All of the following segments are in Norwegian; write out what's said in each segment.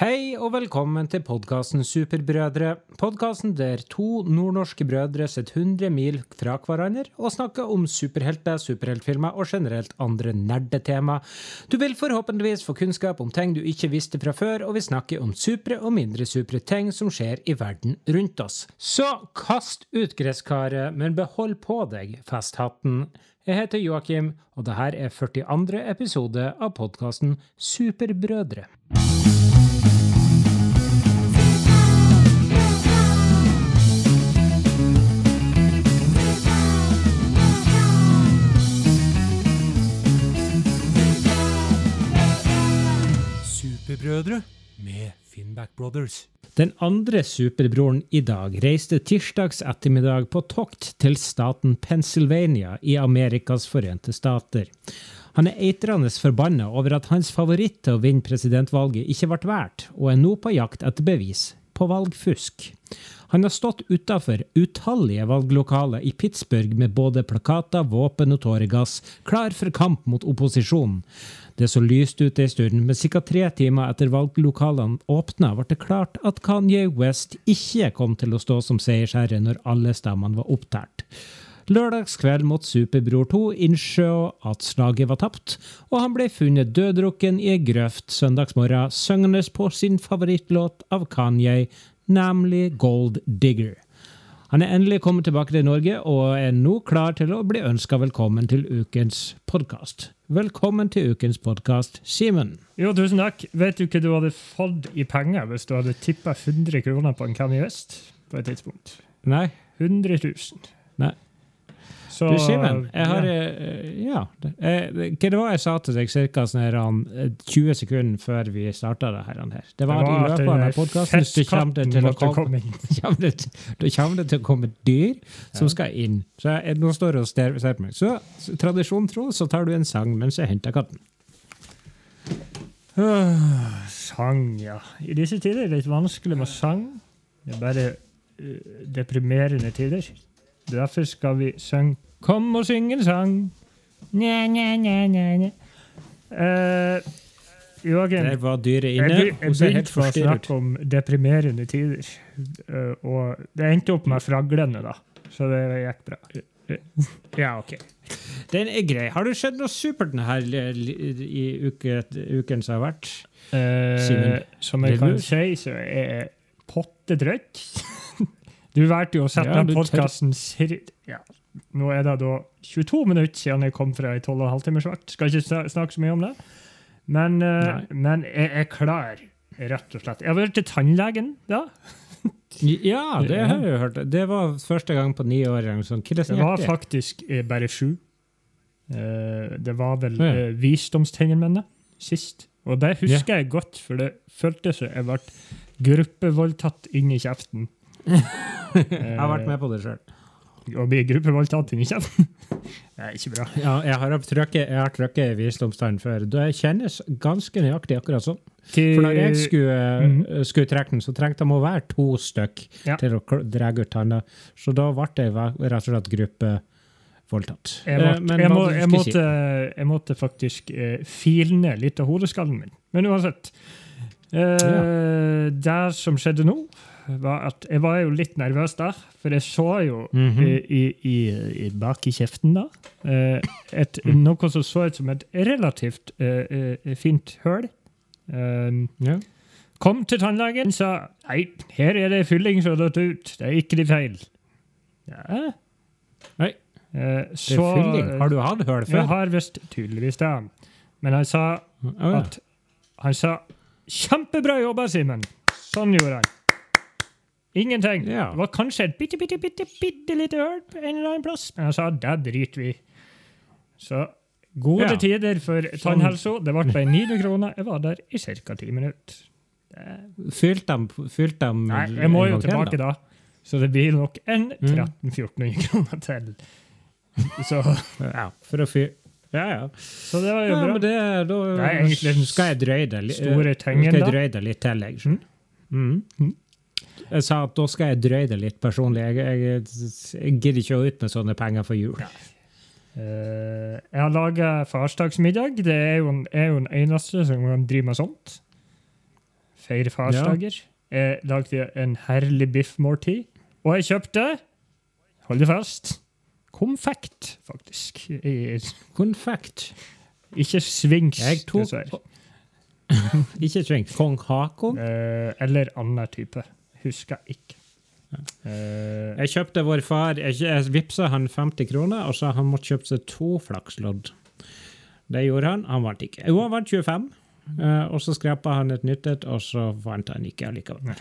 Hei og velkommen til podkasten Superbrødre. Podkasten der to nordnorske brødre sitter 100 mil fra hverandre og snakker om superhelter, superheltfilmer og generelt andre nerdetema. Du vil forhåpentligvis få kunnskap om ting du ikke visste fra før, og vi snakker om supre og mindre supre ting som skjer i verden rundt oss. Så kast ut gresskaret, men behold på deg festhatten. Jeg heter Joakim, og dette er 42. episode av podkasten Superbrødre. Superbrødre med Finnback Brothers. Den andre superbroren i dag reiste tirsdags ettermiddag på tokt til staten Pennsylvania i Amerikas forente stater. Han er eitrende forbanna over at hans favoritt til å vinne presidentvalget ikke ble valgt, og er nå på jakt etter bevis på valgfusk. Han har stått utafor utallige valglokaler i Pittsburgh med både plakater, våpen og tåregass, klar for kamp mot opposisjonen. Det så lyst ut ei stund, men ca. tre timer etter valglokalene åpna, ble det klart at Kanye West ikke kom til å stå som seiersherre når alle stemmene var opptalt. Lørdagskveld måtte Superbror 2 innse at slaget var tapt, og han ble funnet døddrukken i ei grøft søndagsmorgen, syngende på sin favorittlåt av Kanye, nemlig Gold Digger. Han er endelig kommet tilbake til Norge og er nå klar til å bli ønska velkommen til ukens podkast. Velkommen til ukens podkast, Simen. Jo, tusen takk. Vet du hva du hadde fått i penger hvis du hadde tippa 100 kroner på en Kanye West på et tidspunkt? Nei. 100 000. Nei. Så, Du, Simen, jeg har ja. eh, Ja. eh, Hva det var jeg sa til deg ca. Sånn her, eh, 20 sekunder før vi starta det her? Det var, Det i at løpet av den denne podkasten så kommer det til å komme det, det til å komme dyr som skal inn. Så jeg, nå står jeg og ser, på meg. Så, så tradisjon tro, så tar du en sang mens jeg henter katten. Uh, sang, ja. I disse tider er det litt vanskelig med sang. Det er bare uh, deprimerende tider. Derfor skal vi synge Kom og syng en sang. Nja, nja, nja, nja, nja. Eh, Joakim, Der var dyret inne. jeg begynte å snakke om deprimerende tider. uh, og det endte opp med fraglene, da. Så det gikk bra. Ja, ok. Den er grei. Har du sett noe supert denne her i uke, uken som har vært? Uh, som jeg kan si, så er jeg pottetrøtt. Du valgte jo å sette Ja, den podkasten ja. Nå er det da 22 minutter siden jeg kom fra ei 12,5 timers vakt. Skal ikke snakke så mye om det. Men, uh, men jeg er klar, rett og slett. Jeg har vært til tannlegen, da. Ja, det har jeg jo hørt. Det var første gang på ni år. er det var faktisk eh, bare sju. Uh, det var vel Ja. Uh, visdomstennene mine sist. Og det husker jeg godt, for det føltes som jeg ble gruppevoldtatt inn i kjeften. Jeg har vært med på det sjøl. Å bli gruppevoldtatt i kjeften. Det er ikke bra. Ja, jeg har trykket, i har før. Det kjennes ganske nøyaktig akkurat sånn. For når jeg skulle, Mhm. skulle trekke den, så trengte de å være to stykk Ja. til å dra ut tanna. Så da ble jeg rett og slett gruppevoldtatt. Jeg Eh, måtte, jeg, må, jeg, måtte, jeg måtte faktisk uh, file ned litt av hodeskallen min. Men uansett. Eh, Det som skjedde nå, var at jeg var jo litt nervøs da. For jeg så jo mm -hmm. i, i, i bak i kjeften da eh, et, Mm. noe som så ut som et relativt eh, fint høl. Um, Ja. Kom til tannlegen, sa nei, her er det fylling som har datt ut. Det er ikke de feil. Ja. Nei. Eh, Det er fylling. Har du hatt høl før? Jeg har visst tydeligvis det. Men han sa oh, ja. at Han sa 'Kjempebra jobba, Simen'. Sånn gjorde han. Ingenting. Ja. Det var kanskje et bitte, bitte, bitte, bitte lite høl en eller annen plass, men jeg sa 'det driter vi. Så gode Ja. tider for tannhelsa. Det ble bare 900 kroner. Jeg var der i ca. ti minutter. Fylte de, fylt de Nei, jeg må jo tilbake da. Så det blir nok en Mm. 1300-1400 kroner til. Så, Ja, for å fyre Ja, ja. så det var jo ja bra. men det, da er egentlig skal jeg drøye det litt. da. til, jeg. Mm. Mm. Jeg sa at da skal jeg drøye det litt personlig. Jeg, jeg, jeg gidder ikke å ut med sånne penger for jul. Uh, jeg har laga farsdagsmiddag. Det er jo, en, er jo den eneste som kan drive med sånt. feire farsdager. Jeg lagde en herlig biffmåltid. Og jeg kjøpte Hold deg fast konfekt, faktisk. Konfekt. ikke Jeg tok dessverre. Ikke svings. Kong Hakon? Uh, eller annen type. Husker ikke. Eh, Jeg kjøpte vår far Jeg, jeg vippsa han 50 kroner og sa han måtte kjøpe seg to flakslodd. Det gjorde han. Han vant ikke. Jo, han vant 25. eh, og så skrapa han et nytt et, og så vant han ikke allikevel.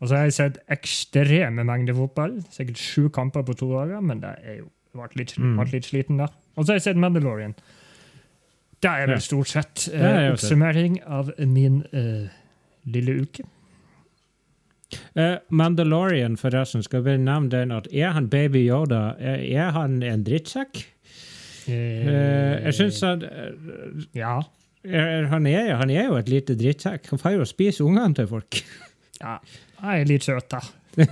og så har jeg sett ekstreme mengder fotball. Sikkert sju kamper på to dager, men det er jo ble litt, vært ble litt sliten da. Og så har jeg sett Mandalorian. Det er vel stort sett sett. oppsummering av min lille uke. Eh, Mandalorian, forresten, skal vi nevne den at er han baby Yoda? Er, er han en drittsekk? Uh, jeg syns han uh, Ja. er, han, er, han er jo et lite drittsekk. Han får jo spise ungene til folk. ja. Jeg er litt søt, da.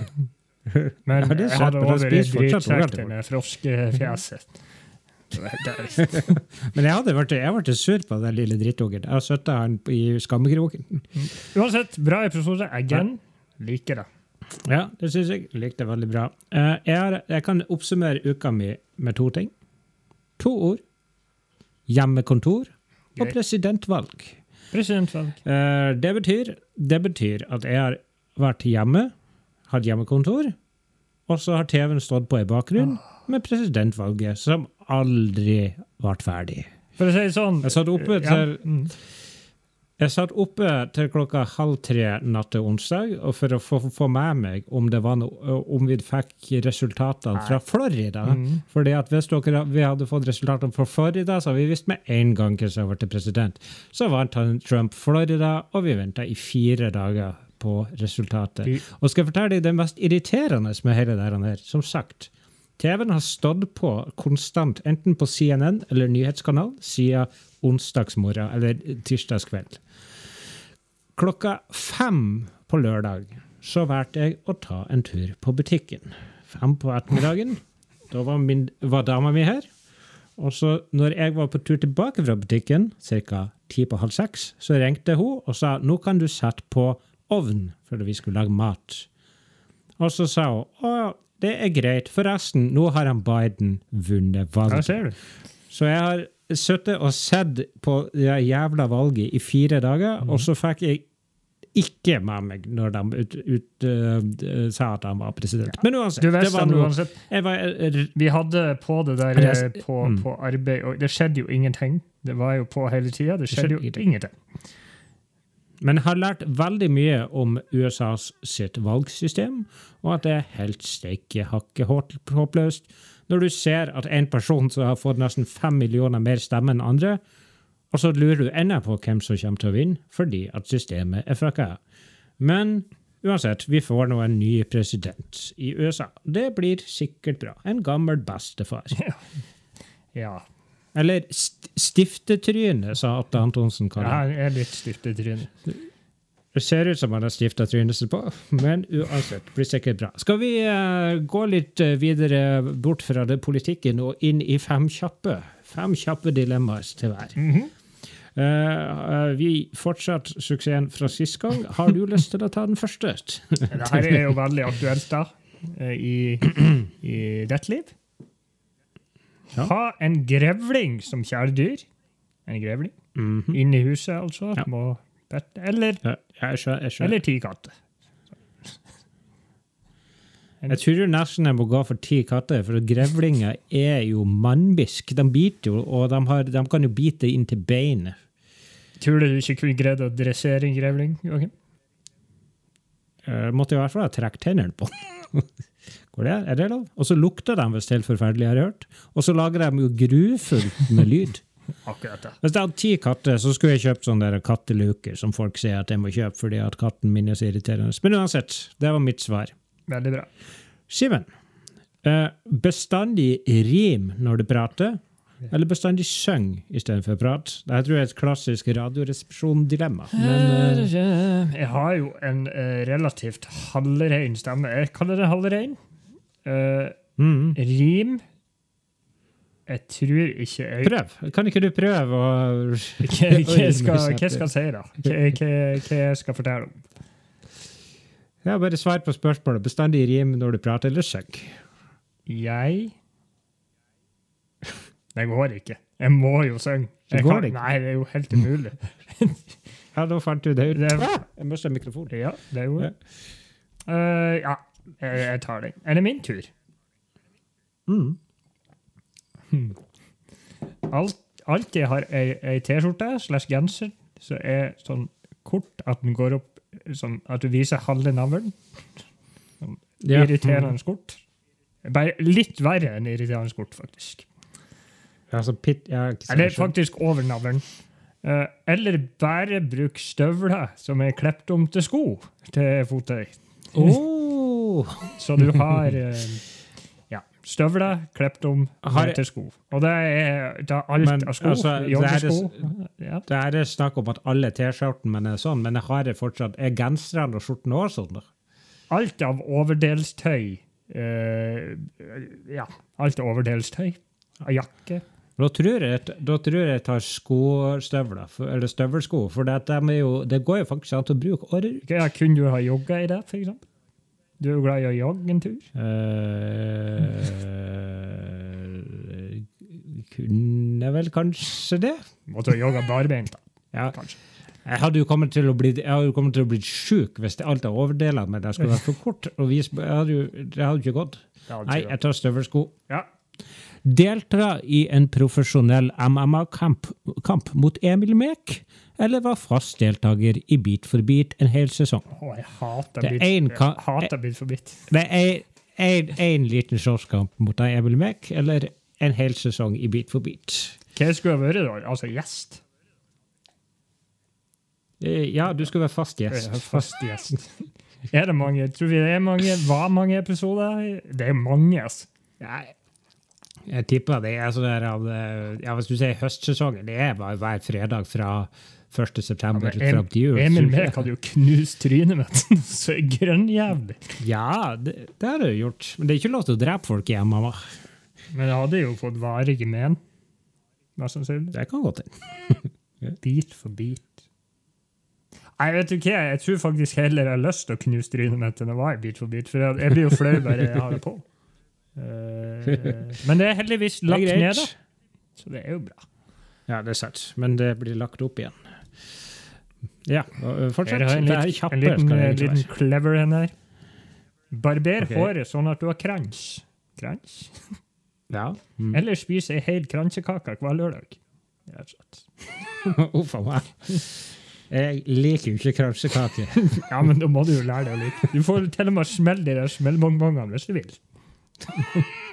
Men Ja, jeg hadde over til det froskefjeset. Men jeg hadde vært, jeg ble sur på den lille drittungen. Jeg har sittet han i skammekroken. Uansett, bra episode. Again. Liker det. Ja, det syns jeg. Likte det veldig bra. Eh, jeg, har, jeg kan oppsummere uka mi med to ting. To ord. Hjemmekontor og Greit. presidentvalg. Presidentvalg. Eh, det, betyr, det betyr at jeg har vært hjemme, hatt hjemmekontor, og så har TV-en stått på i bakgrunnen med presidentvalget, som aldri ble ferdig. For å si det sånn Jeg satt oppe til mm. Jeg satt oppe til klokka halv tre natt til onsdag og for å få, få med meg om, det var noe, om vi fikk resultatene fra Florida. Mm. Fordi at Hvis dere, vi hadde fått resultatene fra Florida, så hadde vi visst med en gang hvem som ble president. Så vant han Trump Florida, og vi venta i fire dager på resultatet. Og skal jeg fortelle deg det mest irriterende med hele det her, som sagt TV-en har stått på konstant, enten på CNN eller nyhetskanal, siden onsdagsmorgen eller tirsdagskveld. Klokka fem på lørdag så valgte jeg å ta en tur på butikken. Fem på ettermiddagen. Da var, min, var dama mi her. Og så når jeg var på tur tilbake fra butikken, ca. ti på halv seks, så ringte hun og sa nå kan du sette på ovn, for vi skulle lage mat. Og så sa hun å, det er greit, forresten, nå har han Biden vunnet valget. Så jeg har sittet og sett på det jævla valget i fire dager, og så fikk jeg ikke med meg når de ut, ut, uh, sa at han var president. Men uansett, Du det visste var noe uansett jeg var, eh, Vi hadde på det der Rest- eh, på, mm. på arbeid, og det skjedde jo ingenting. Det var jo på hele tida. Det skjedde jo skjedde ingenting. Men jeg har lært veldig mye om USAs sitt valgsystem, og at det er helt steike håpløst når du ser at en person som har fått nesten fem millioner mer stemmer enn andre, og så lurer du ennå på hvem som kommer til å vinne, fordi at systemet er fucka. Men uansett, vi får nå en ny president i USA. Det blir sikkert bra. En gammel bestefar. Ja. Eller st stiftetryne, sa Atte Antonsen. kaller Ja, Jeg er litt stift i trynet. Det ser ut som han har stifta trynet sitt på, men uansett, blir sikkert bra. Skal vi uh, gå litt eh, videre bort fra det politikken og inn i fem kjappe? Fem kjappe dilemmaer til hver. Mhm. Eh, uh, vi fortsatt suksessen fra sist gang. Har du lyst til å ta den første? Det her er jo veldig aktuelt da, eh, i, i ditt liv. Ja. Ha en grevling som kjæledyr. En grevling. Mhm. Inne i huset, altså. Ja. Må. Eller, ja, jeg skjønner. Jeg, skjønner. eller ti katter. jeg tror nesten jeg må gå for ti katter, for grevlinger er jo mannbisk. De biter jo, og de, har, de kan jo bite inn til beinet. Tror du du ikke kunne greid å dressere en grevling? Okay. Uh, måtte i hvert fall ha trukket tennene på den. Går det? Er det lov? Og så lukter de visst helt forferdelig, har jeg hørt. Og så lager de jo grufullt med lyd. Akkurat det. Hvis jeg hadde ti katter, så skulle jeg kjøpt sånne der katteluker som folk sier at jeg må kjøpe fordi at katten min er så irriterende. Men uansett, det var mitt svar. Veldig bra. Simen, eh, bestandig rim når du prater, eller bestandig syng istedenfor prat? Det tror jeg er et klassisk radioresepsjon-dilemma. Men eh, Jeg har jo en eh, relativt halvrein stemme. Jeg kaller det halvrein. Uh, mm, rim Jeg tror ikke jeg Prøv. Kan ikke du prøve å Hva, jeg skal, jeg si, da? Hva, jeg skal fortelle om? Ja, bare svar på spørsmålet. Bestandig rim når du prater eller synger. Jeg Det går ikke. Jeg må jo synge. Det går ikke. Nei, det er jo helt umulig. Ja, nå fant du det ut. Det Ah, jeg mista mikrofonen. Ja, det gjorde jeg. Uh, ja, jeg, jeg tar den. Er det min tur? Mm. Alt, alltid har ei, ei T-skjorte slash genser som er sånn kort at den går opp sånn at du viser halve navlen. Ja. Irriterende kort. Bare litt verre enn irriterende kort, faktisk. Altså, pit, ja, Eller faktisk over navlen. Eh, eller bare bruk støvler som er klept om til sko til fottøy. Oh. Så du har ja, støvler klippet om Har- til sko. Og det er, det er alt Men, av sko. altså, det joggesko. Ja. Det er snakk om at alle T-skjortene er sånn, men jeg har det fortsatt Er genserne og skjortene også sånn? Alt av overdelstøy. Uh, ja, alt av overdelstøy. Av jakke. Da tror jeg, da tror jeg jeg tar skostøvler, eller støvelsko, for det, de jo, det går jo faktisk an å bruke året Ja, kunne du ha jogga i det, for eksempel? Du er jo glad i å jogge en tur. Eh, kunne vel kanskje det? Måtte ha jogga barbeint, da. Ja. Kanskje. Jeg hadde jo kommet til å bli, jeg sjuk hvis det alt av overdelene mine skulle vært for kort. og vise, jeg hadde jo, Det hadde jo ikke gått. Nei, jeg tar støvelsko. Ja. Delta i en profesjonell MMA-kamp kamp mot Emil Mek, eller var fast deltaker i Beat for beat en hel sesong? Å, jeg hater Det bit, en jeg hater beat for bit. Det er én liten slåsskamp mot Emil Mek, eller en hel sesong i Beat for beat? Hva skulle jeg vært, da? Altså gjest? Eh, Ja, du skulle være fast gjest. Fast gjest. Er det mange? Tror vi det er mange? Var mange episoder? Det er mange, altså. Jeg, jeg tipper det er sånn der av ja, Hvis du sier høstsesongen, det er bare hver fredag fra 1. september Ja, fram til jul. Emil Mek hadde jo knust trynet mitt. Så grønnjævlig. Ja, det, det har du gjort. Men det er ikke lov til å drepe folk hjemme. Va? Men jeg hadde jo fått varige men. Det kan godt hende. Bit for bit. Nei, vet du hva? Jeg tror faktisk heller jeg har lyst til å knuse trynet mitt enn å være bit for bit. For jeg, jeg blir jo flau bare jeg har det på. Eh, men det er heldigvis lagt er ned, da. Så det er jo bra. Ja, det er sant. Men det blir lagt opp igjen. Ja, og, fortsett. En, Det er kjappe, en liten, skal det eh, liten clever en her. Barber okay. håret sånn at du har krans. Krans? Ja. Mm. Eller spise ei hel kransekake hver lørdag. Rett og slett. Meg. Jeg liker jo ikke kransekake. Ja, men da må du jo lære deg å like. Du får til og med smelle de der smellbongbongene hvis du vil.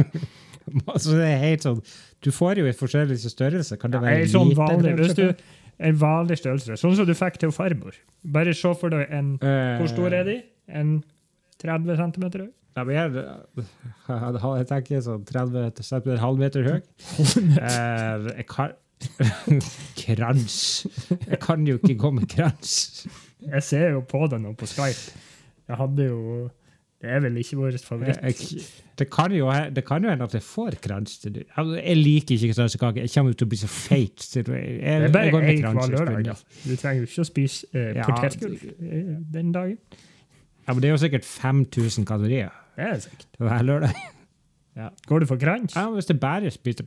altså, det er helt sånn Du får jo i forskjellig størrelse. Kan det være Ei sånn lite vanlig, hvis du, en vanlig størrelse. Sånn som du fikk til farmor. Bare se for deg en uh, Hvor stor er de? En 30 cm høy? Ja, men jeg, jeg tenker sånn 30 cm, halvmeter høy. uh, jeg kan Krans. Jeg kan jo ikke gå med krans. Jeg ser jo på det nå på Skype. Jeg hadde jo Det er vel ikke vår favoritt. Jeg, det, kan jo, det kan jo hende at jeg får krans. til det. Altså, Jeg liker ikke kransekake. Jeg kommer til å bli så feit. Så jeg, jeg, Det er bare én hver lørdag. Du trenger jo ikke å spise eh, Ja, potetgull eh, den dagen. Ja, men det er jo sikkert 5000 kalorier Det er sikkert. hver lørdag. Går du for krans? Ja, hvis det bare spiser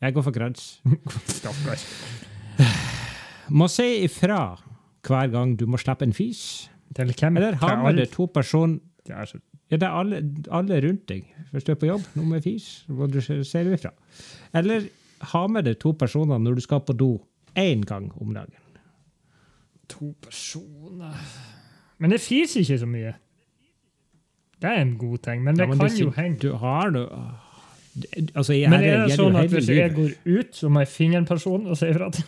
Jeg går for krans. Stakkars. Må si ifra hver gang du må slippe en fis. Eller ha Til med alle? to personer Det er så Ja, det er alle, alle rundt deg. Hvis du er på jobb, nummer så må du se ifra. Eller ha med deg to personer når du skal på do én gang om dagen. to personer Men det fiser ikke så mye. Det er en god ting, men det Ja, men kan det- jo henge. Du har noe Det- Altså, jeg, Men er det gjelder jo sånn at hvis jeg går ut, så må jeg finne en person og si ifra til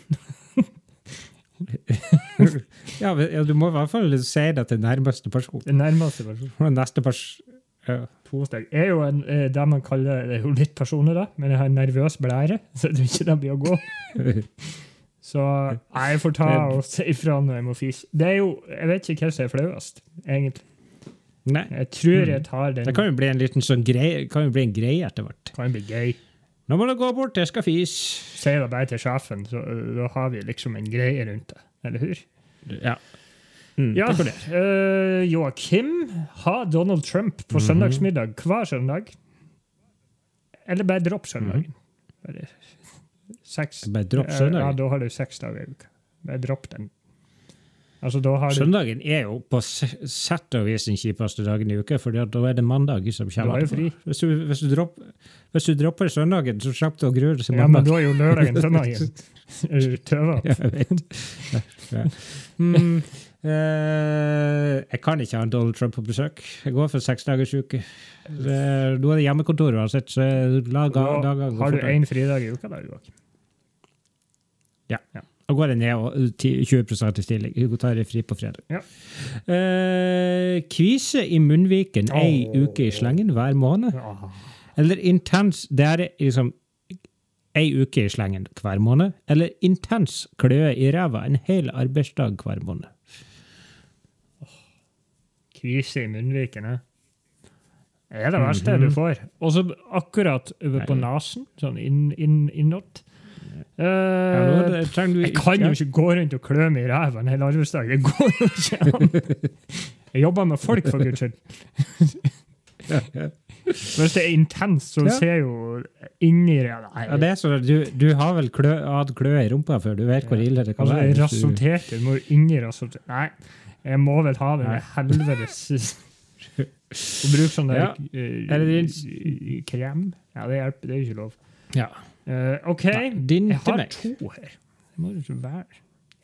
Ja, du må i hvert fall si det til nærmeste person. den nærmeste personen? Neste pers ja. To er jo en, eh, det man kaller det er jo litt personlig, da, men jeg har en nervøs blære, så jeg tror ikke det blir å gå. Så jeg får ta og si ifra når jeg må fise. Det er jo, Jeg vet ikke hva som er flauest, egentlig. Nei. Jeg tror jeg tar den. Det kan jo bli en liten sånn greie, kan jo bli en greie etter hvert. kan bli gøy. Nå må du gå bort, jeg skal fise. Si det bare til sjefen, så uh, da har vi liksom en greie rundt det. Eller hur? Ja. Mm, Ja, uh, Joakim har Donald Trump på Mhm. søndagsmiddag hver søndag. Eller bare dropp søndagen. Bare seks. Mhm. Bare dropp søndagen? Ja, da har du seks dager i uka. Bare dropp den. Altså, Søndagen er jo på sett og vis den kjipeste dagen i uka, for da er det mandag som kommer. Du. Hvis du, hvis, du dropp, hvis du dropper søndagen, så slipper du å grue deg til Ja, men da er jo lørdagen søndagen. Er du tøvete? Ja. Mm, eh, jeg kan ikke ha en Donald Trump på besøk. Jeg går for seksdagersuke. dagers uke. Nå er det hjemmekontor uansett, så la dagene har du én fridag i uka, da, Joakim. Da går jeg ned og 10 20 i stilling. Hun tar fri på fredag. Ja. Eh, kvise i munnviken ei Åh. uke i slengen hver måned. Ah. Eller intens Det er liksom ei uke i slengen hver måned. Eller intens kløe i ræva en hel arbeidsdag hver måned. Kvise i munnviken, ja. Det er det verste Mhm. du får. Og så akkurat over på nesen, sånn inn, inn, innåt. Eh, Ja, det- du jeg kan jo ikke gå rundt og klø meg i ræva en hel arbeidsdag. Det går jo ikke an. Jeg jobber med folk, for guds skyld. Hvis det er intenst, så Ja. ser jo inni ræva Ja, det er sånn, du, du har vel klø, hatt kløe i rumpa før? Du vet hvor ille det kan Altså, være? hvis du- må inni rasoterte. Nei, jeg må vel ha det med helvetes Å bruke sånn der Ja. eh, det eh, krem? Ja, det hjelper. Det er ikke lov. Ja. Eh, OK, Nei, din jeg har to her. Det må du være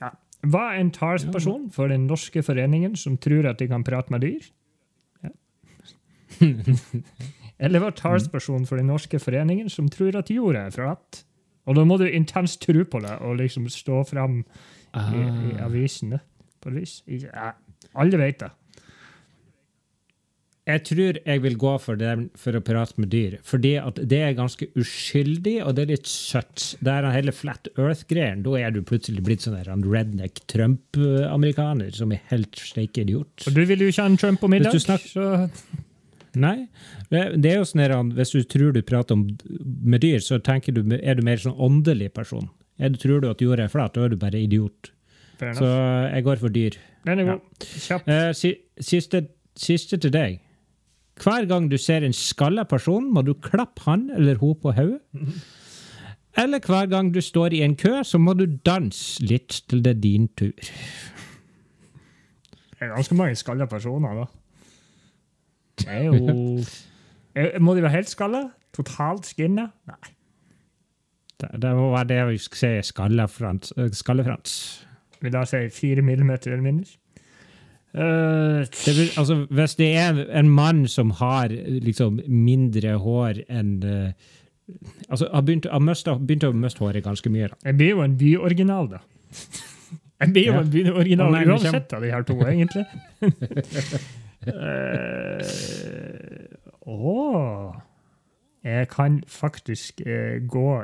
ja. Var en talsperson for den norske foreningen som tror at de kan prate med dyr? Ja. Eller var talsperson for den norske foreningen som tror at jorda er flat? Og da må du intenst tro på det og liksom stå fram i, i Ah. avisene. På et vis. Ja. Alle vet det. Jeg tror jeg vil gå for det for å prate med dyr. Fordi at det er ganske uskyldig, og det er litt søtt. Det er den hele Flat Earth-greien. Da er du plutselig blitt sånn der redneck Trump-amerikaner som er helt steike idiot. Og du vil jo ikke ha en Trump på middag, så Nei. Det, er jo sånn der, Hvis du tror du prater om, med dyr, så tenker du, er du mer sånn åndelig person. Er du, tror du at jorda er flat, da er du bare idiot. Så jeg går for dyr. Den er ja. Kjapt. Eh, si, siste, siste til deg. Hver gang du ser en skalla person, må du klappe han eller hun på hodet. Eller hver gang du står i en kø, så må du danse litt til det er din tur. Det er ganske mange skalla personer, da. Det er jo Eh, Må de være helt skalla? Totalt skinna? Nei. Det, det må være det vi skal si skallefrans. Skalle-Frans. Vil da si fire millimeter eller mindre? Det vil, altså, hvis det er en mann som har liksom mindre hår enn uh, Altså, har begynt, har mistet, begynt å miste håret ganske mye. da. jeg blir jo en byoriginal, da. Jeg blir jo Ja. en byoriginal nei, uansett av de her to, egentlig. Å Jeg kan faktisk uh, gå,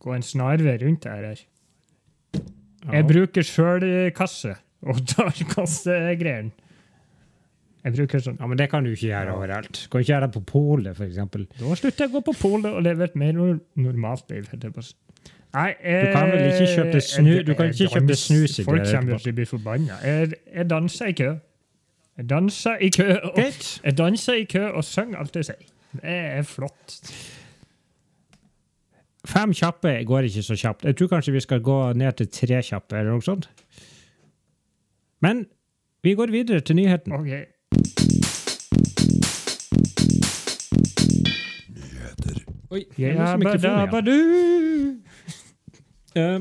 gå en snarvei rundt det her. Jeg bruker sjølkasse og tar kassegreiene. Jeg bruker sånn Ja, Men det kan du ikke gjøre overalt. Kan ikke gjøre det på polet, f.eks. Da slutter jeg å gå på polet og leve et mer normalt liv. Nei, eh, Du kan vel ikke kjøpe snu- du kan ikke kjøpe snus i Folk kommer til å bli forbanna. Jeg, jeg danser i kø. Jeg danser i kø og, jeg danser i kø og synger alt jeg sier. Det er flott. Fem kjappe går ikke så kjapt. Jeg tror kanskje vi skal gå ned til tre kjappe, eller noe sånt. Men vi går videre til nyheten. OK. Oi, det er Ja, badabadu. Eh,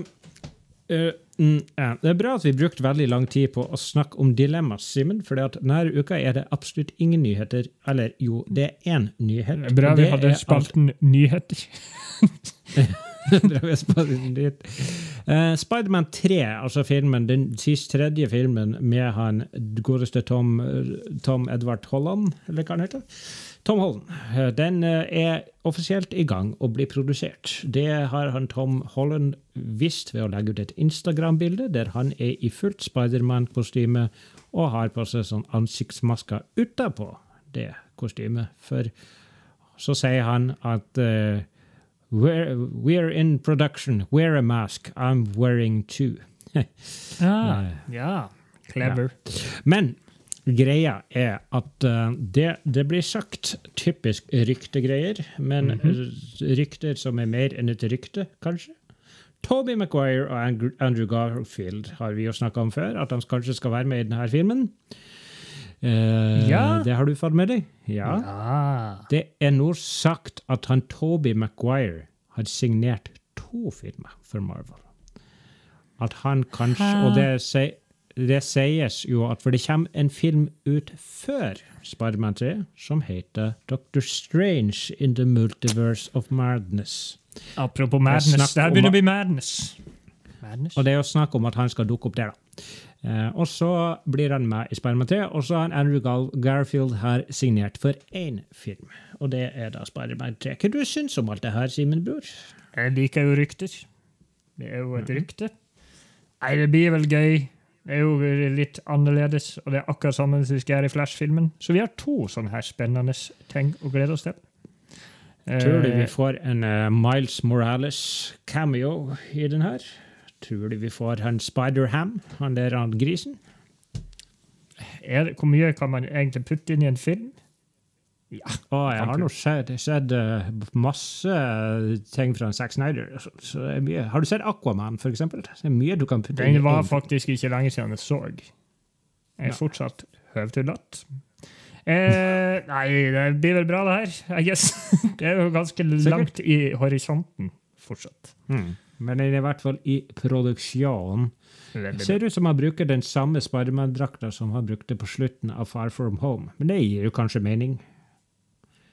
eh, mm, ja. Det er bra at vi brukte veldig lang tid på å snakke om dilemma, Simen. For denne uka er det absolutt ingen nyheter. Eller jo, det er én nyhet. Det er Bra vi hadde hadde er at- det nyheter. Bra vi har spalten nyhet. Eh, Spiderman 3, altså filmen, den siste tredje filmen med han godeste Tom, Tom Edvard Holland, eller hva han heter? Tom Holland. Eh, Den eh, er offisielt i gang å bli produsert. Det har han Tom Holland visst ved å legge ut et Instagram-bilde der han er i fullt Spiderman-kostyme og har på seg sånn ansiktsmasker utapå det kostymet. For så sier han at eh, We're, we're in production. Wear a mask. I'm wearing two. Ah, ja. Clever. Men greia er at uh, det, det blir sagt typisk ryktegreier, men rykter som er mer enn et rykte, kanskje. Toby Maguire og Andrew, Andrew Garfield har vi jo snakka om før, at de kanskje skal være med i denne filmen. Eh, Ja. Det har du fått med deg? Ja. ja. Det er nå sagt at han Toby Maguire har signert to filmer for Marvel. At han kanskje ha. Og det, det sies jo at For det kommer en film ut før Spiderman 3 som heter Doctor Strange in the Multiverse of Madness. Apropos madness. Det her begynner å bli madness. Madness? Og det er jo snakk om at han skal dukke opp der, da. Eh, og så blir han med i Spiderman 3, og så har Andrew Gar Garfield her signert for én film. Og det er da Spiderman 3. Hva du syns om alt det her, Simen Bror? Jeg liker jo rykter. Det er jo et rykte. Nei, det blir vel gøy. Det er jo litt annerledes, og det er akkurat samme som vi skal gjøre i Flash-filmen. Så vi har to sånne her spennende ting å glede oss til. Tror du vi Eh, får en eh, Miles Morales-cameo i den her? Tror du vi får han Spider-Ham, han der han grisen? er, hvor mye kan man egentlig putte inn i en film? Ja. Å, jeg har nå sett, sett eh, masse ting fra Zack Snyder. Er. Har du sett Aquaman, for eksempel? Det er mye du kan putte inn. Den var faktisk ikke lenge siden jeg så. Jeg er Ja. fortsatt høvtullete. Eh, nei, det blir vel bra, det her. I guess. Det er jo ganske langt i horisonten fortsatt. Mm. Men den er i hvert fall i produksjon. Det Ser ut som han bruker den samme Spiderman-drakta som han brukte på slutten av Far From Home. Men det gir jo kanskje mening.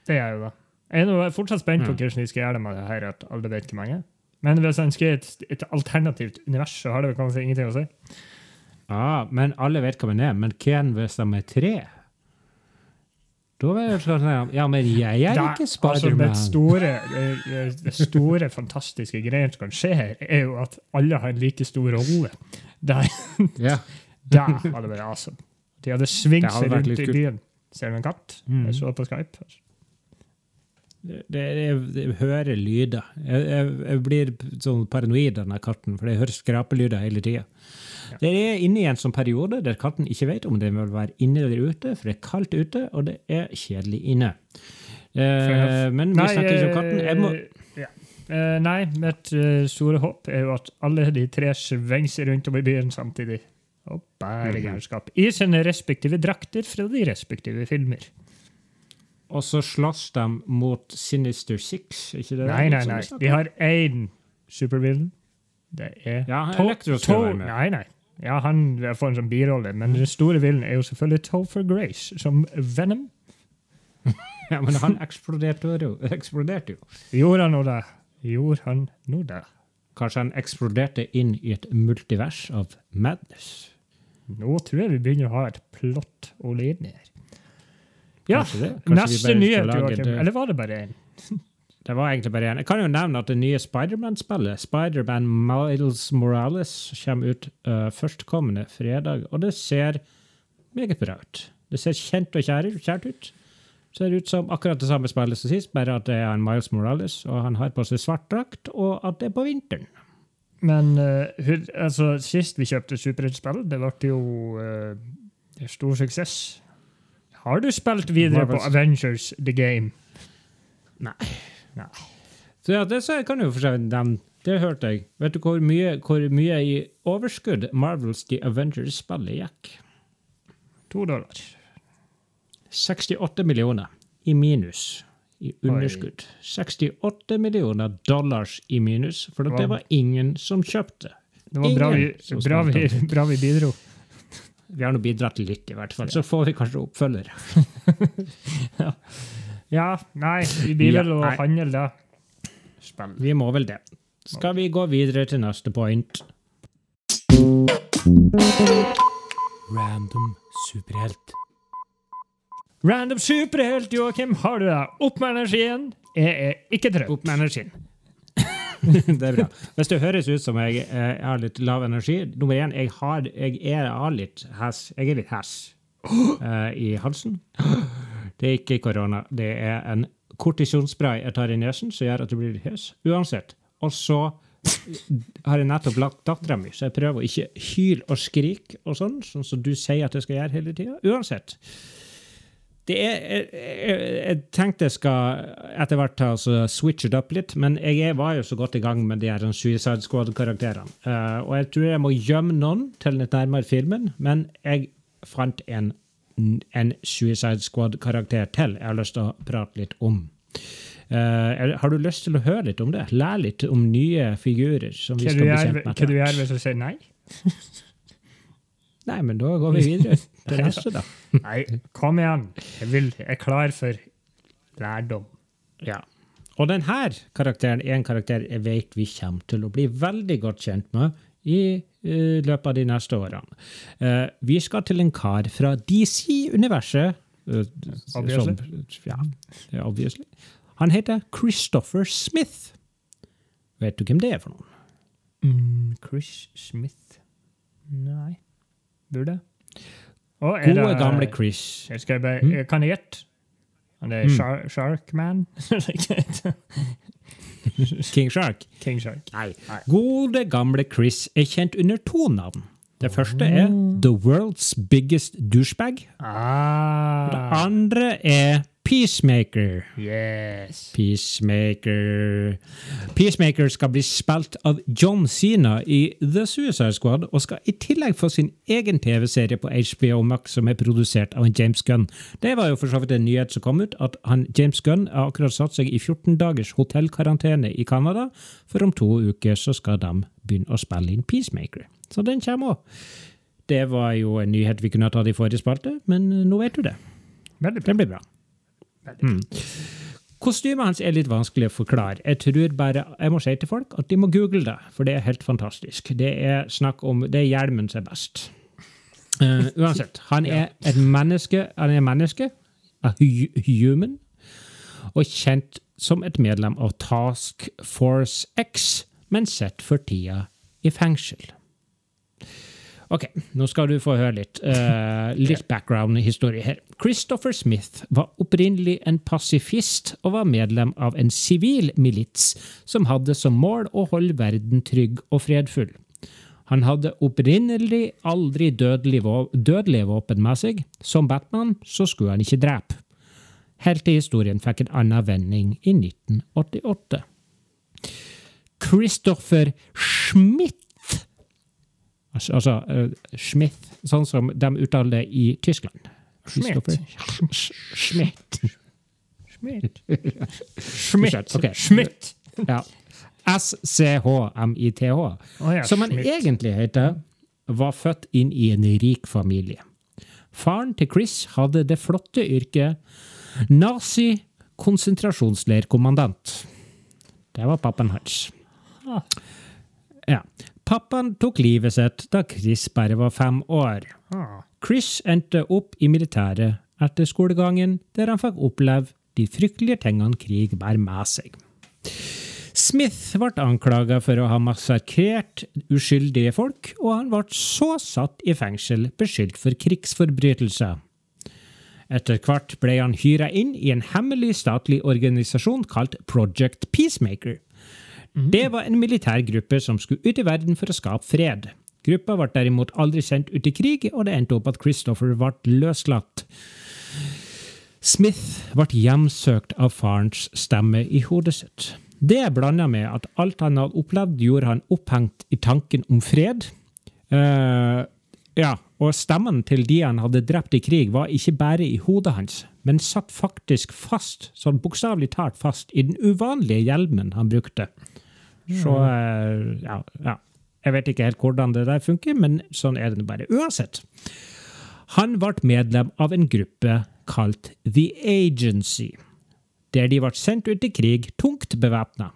Det er jo da. Jeg er fortsatt spent på Mm. hvordan de skal gjøre det med det her, at alle vet hvem mange. er. Men hvis han skal et, et alternativt univers, så har det kanskje ingenting å si. Ja, men alle vet hva man er. Men hvem hvis de er tre? Da vil jeg sånn Ja, men jeg er ikke Altså, Spiderman. det, store, det, det store, fantastiske greiene som kan skje her, er jo at alle har en like stor rolle. Der, ja. der hadde det vært awesome. De hadde svingt seg rundt i byen. Ser du en katt? Mm. Jeg så på Skype. Det, det, jeg, jeg hører lyder. Jeg, jeg, jeg blir sånn paranoid av denne katten, for jeg hører skrapelyder hele tida. Ja. Det er inne i en sånn periode der katten ikke vet om den vil være inne eller ute, for det er kaldt ute, og det er kjedelig inne. Eh, men vi snakker ikke om katten. Jeg må, eh, ja. Eh, nei, mitt eh, store håp er jo at alle de tre svingser rundt om i byen samtidig. Og bærer Mhm. gærenskap. I sine respektive drakter fra de respektive filmer. og så slåss de mot Sinister Six, ikke det? Nei, nei, nei. vi nei. De har én supervillain. Det er Ja, Electro skal være med. Nei, nei. Ja, han får en sånn birolle, men den store villen er jo selvfølgelig Topher Grace som Venom. Ja, men han eksploderte jo. Eksploderte jo. Gjorde han nå det? Gjorde han nå det? Kanskje han eksploderte inn i et multivers av madness. Nå tror jeg vi begynner å ha et plott å linje her. Ja, Kanskje det? Kanskje vi neste bare skal nyhet, lage Joakim. det- Eller var det bare én? Det var egentlig bare en. Jeg kan jo nevne at det nye Spiderman-spillet, Spiderman Miles Morales, kommer ut uh, førstkommende fredag, og det ser meget bra ut. Det ser kjent og kjært ut. Ser ut som akkurat det samme spillet som sist, bare at det er en Miles Morales, og han har på seg svart drakt, og at det er på vinteren. Men uh, altså, sist vi kjøpte superheltspill, det ble jo uh, stor suksess. Har du spilt videre på Avengers The Game? Nei. Nei. Så ja, det så jeg kan jo for seg nevne. Det hørte jeg. Vet du hvor mye, hvor mye i overskudd Marvels The Avengers-spillet gikk? To dollar. 68 millioner i minus i underskudd. 68 millioner dollars i minus, for det var ingen som kjøpte. Det var bra vi, bra vi, bra vi bidro. Vi har nå bidratt litt, i hvert fall. Så får vi kanskje oppfølger. Ja, nei, vi blir Ja, vel å handle det. Spennende. Vi må vel det. Skal vi gå videre til neste point? Random superhelt. Random superhelt, Joakim, har du det? Opp med energien. Jeg er ikke trøtt. Opp med energien. det er bra. Hvis det høres ut som jeg, eh, har litt lav energi Nummer én, jeg, har, jeg er har litt hes. Jeg er litt hes eh, i halsen. Det er ikke korona, det er en kortisonspray jeg tar i nesen, som gjør at du blir hes. Uansett. Og så har jeg nettopp lagt dattera mi, så jeg prøver å ikke hyle og skrike og sånn, sånn som du sier at jeg skal gjøre hele tida. Uansett. Det er, jeg, jeg, jeg tenkte jeg skal etter hvert ta altså, switche it up litt, men jeg var jo så godt i gang med de her Suicide Squad-karakterene. Uh, og jeg tror jeg må gjemme noen til litt nærmere filmen, men jeg fant en, en Suicide Squad-karakter til jeg har lyst til å prate litt om. Uh, har du lyst til å høre litt om det? Lære litt om nye figurer? som vi skal bli kjent med. Hva du gjør hvis jeg sier nei? nei, men da går vi videre til neste, da. nei, kom igjen. Jeg, vil, jeg er klar for lærdom. Ja. Og denne karakteren er en karakter jeg vet vi kommer til å bli veldig godt kjent med i uh, løpet av de neste årene. Uh, vi skal til en kar fra DC-universet. Uh, obviously. Som, ja, obviously. Han heter Christopher Smith. Vet du hvem det er for noen? Mm, Chris Smith Nei. Burde. Oh, Gode, det, gamle Chris. Jeg skal bare, mm? Kan jeg gjette? Han er mm. Shark, Sharkman? King Shark? King Shark. Nei. Nei. Gode, gamle Chris er kjent under to navn. Det første er The World's Biggest Douchebag. Ah. Det andre er Peacemaker. Yes. Peacemaker. Peacemaker skal bli spilt av John Sina i The Suicide Squad, og skal i tillegg få sin egen TV-serie på HBO Max som er produsert av James Gunn. Det var jo for så vidt en nyhet som kom ut, at han, James Gunn har akkurat satt seg i 14 dagers hotellkarantene i Canada, for om to uker så skal de begynne å spille inn Peacemaker. Så den kommer òg. Det var jo en nyhet vi kunne ha tatt i forrige spalte, men nå vet du det. Veldig bra. Det blir bra. Mm. Kostymet hans er litt vanskelig å forklare. Jeg tror bare, jeg må si til folk at de må google det, for det er helt fantastisk. Det er snakk om, det er hjelmen som er best. Uh, uansett, han er et menneske, han er menneske, a human, og kjent som et medlem av Task Force X, men sett for tida i fengsel. Ok, nå skal du få høre litt. Uh, litt background-historie her. Christopher Smith var opprinnelig en pasifist og var medlem av en sivil milits som hadde som mål å holde verden trygg og fredfull. Han hadde opprinnelig aldri dødelige våpen med seg. Som Batman så skulle han ikke drepe. Helt til historien fikk en annen vending i 1988. Christopher Schmidt Altså, uh, Schmidt, sånn som de uttaler det i Tyskland. Schmidt. Schmidt. Schmidt. Schmidt. Okay. Schmidt. Ja. S-C-H-M-I-T-H. Oh, ja, som han egentlig heter, var født inn i en rik familie. Faren til Chris hadde det flotte yrket nazi-konsentrasjonsleirkommandant. Det var pappen hans. Ja. Pappaen tok livet sitt da Chris bare var fem år. Chris endte opp i militæret etter skolegangen, der han fikk oppleve de fryktelige tingene krig bærer med seg. Smith ble anklaga for å ha massakrert uskyldige folk, og han ble så satt i fengsel beskyldt for krigsforbrytelser. Etter hvert ble han hyra inn i en hemmelig statlig organisasjon kalt Project Peacemaker. Det var en militærgruppe som skulle ut i verden for å skape fred. Gruppa ble derimot aldri sendt ut i krig, og det endte opp at Christopher ble løslatt. Smith ble hjemsøkt av farens stemme i hodet sitt. Det blanda med at alt han hadde opplevd, gjorde han opphengt i tanken om fred. Uh, ja, og stemmen til de han hadde drept i krig, var ikke bare i hodet hans, men satt faktisk fast, sånn bokstavelig talt fast, i den uvanlige hjelmen han brukte. Så eh, ja, ja, Jeg vet ikke helt hvordan det der funker, men sånn er det bare. Uansett. Han ble medlem av en gruppe kalt The Agency, der de ble sendt ut i krig tungt bevæpna.